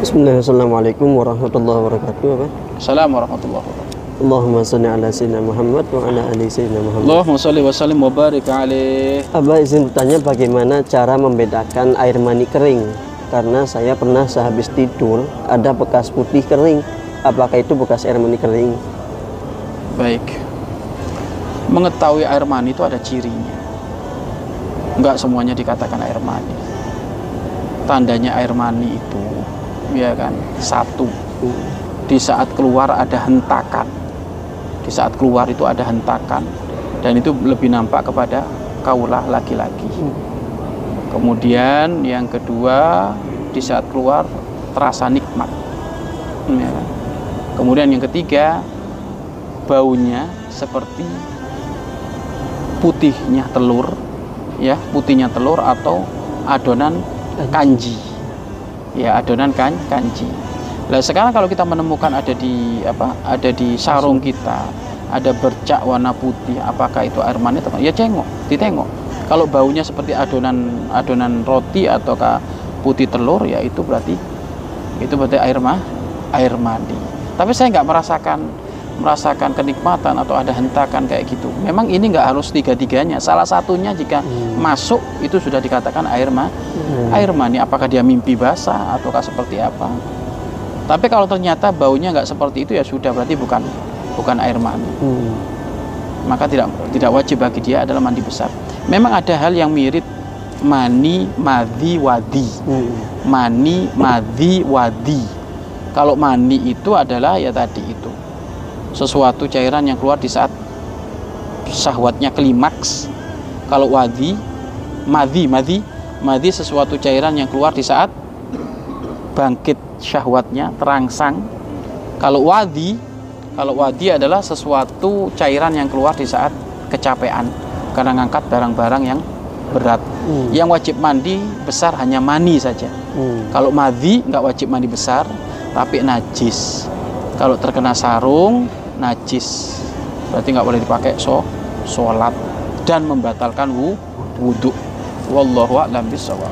Bismillah, Assalamualaikum warahmatullahi wabarakatuh. Apa? Assalamualaikum warahmatullahi wabarakatuh. Allahumma salli ala Sayyidina Muhammad wa ala ali Sayyidina Muhammad. Allahumma sholli wa sallim wa barik alaih. Abah izin bertanya bagaimana cara membedakan air mani kering? Karena saya pernah sehabis tidur ada bekas putih kering. Apakah itu bekas air mani kering? Baik. Mengetahui air mani itu ada cirinya. Enggak semuanya dikatakan air mani. Tandanya air mani itu ya kan? Satu. Di saat keluar ada hentakan. Di saat keluar itu ada hentakan. Dan itu lebih nampak kepada kaulah laki-laki. Kemudian yang kedua di saat keluar terasa nikmat. Ya kan? kemudian yang ketiga baunya seperti putihnya telur ya putihnya telur atau adonan kanji ya adonan kan kanji. Nah sekarang kalau kita menemukan ada di apa ada di sarung kita ada bercak warna putih apakah itu air mani atau ya cengok ditengok. Kalau baunya seperti adonan adonan roti ataukah putih telur ya itu berarti itu berarti air mah air mani tapi saya nggak merasakan merasakan kenikmatan atau ada hentakan kayak gitu memang ini nggak harus tiga-tiganya salah satunya jika Hmm. masuk itu sudah dikatakan air mah Hmm. air mani apakah dia mimpi basah ataukah seperti apa tapi kalau ternyata baunya nggak seperti itu ya sudah berarti bukan bukan air mani Hmm. maka tidak tidak wajib bagi dia adalah mandi besar memang ada hal yang mirip mani madhi wadi Hmm. mani madhi wadi kalau mani itu adalah ya tadi sesuatu cairan yang keluar di saat syahwatnya klimaks. Kalau wadi madhi madhi madhi sesuatu cairan yang keluar di saat bangkit syahwatnya terangsang. Kalau wadi kalau wadi adalah sesuatu cairan yang keluar di saat kecapean karena ngangkat barang-barang yang berat. Hmm. yang wajib mandi besar hanya mani saja. Hmm. kalau madhi nggak wajib mandi besar tapi najis. Kalau terkena sarung najis. Berarti nggak boleh dipakai so sholat dan membatalkan wu- wudhu wallahu a'lam bishawab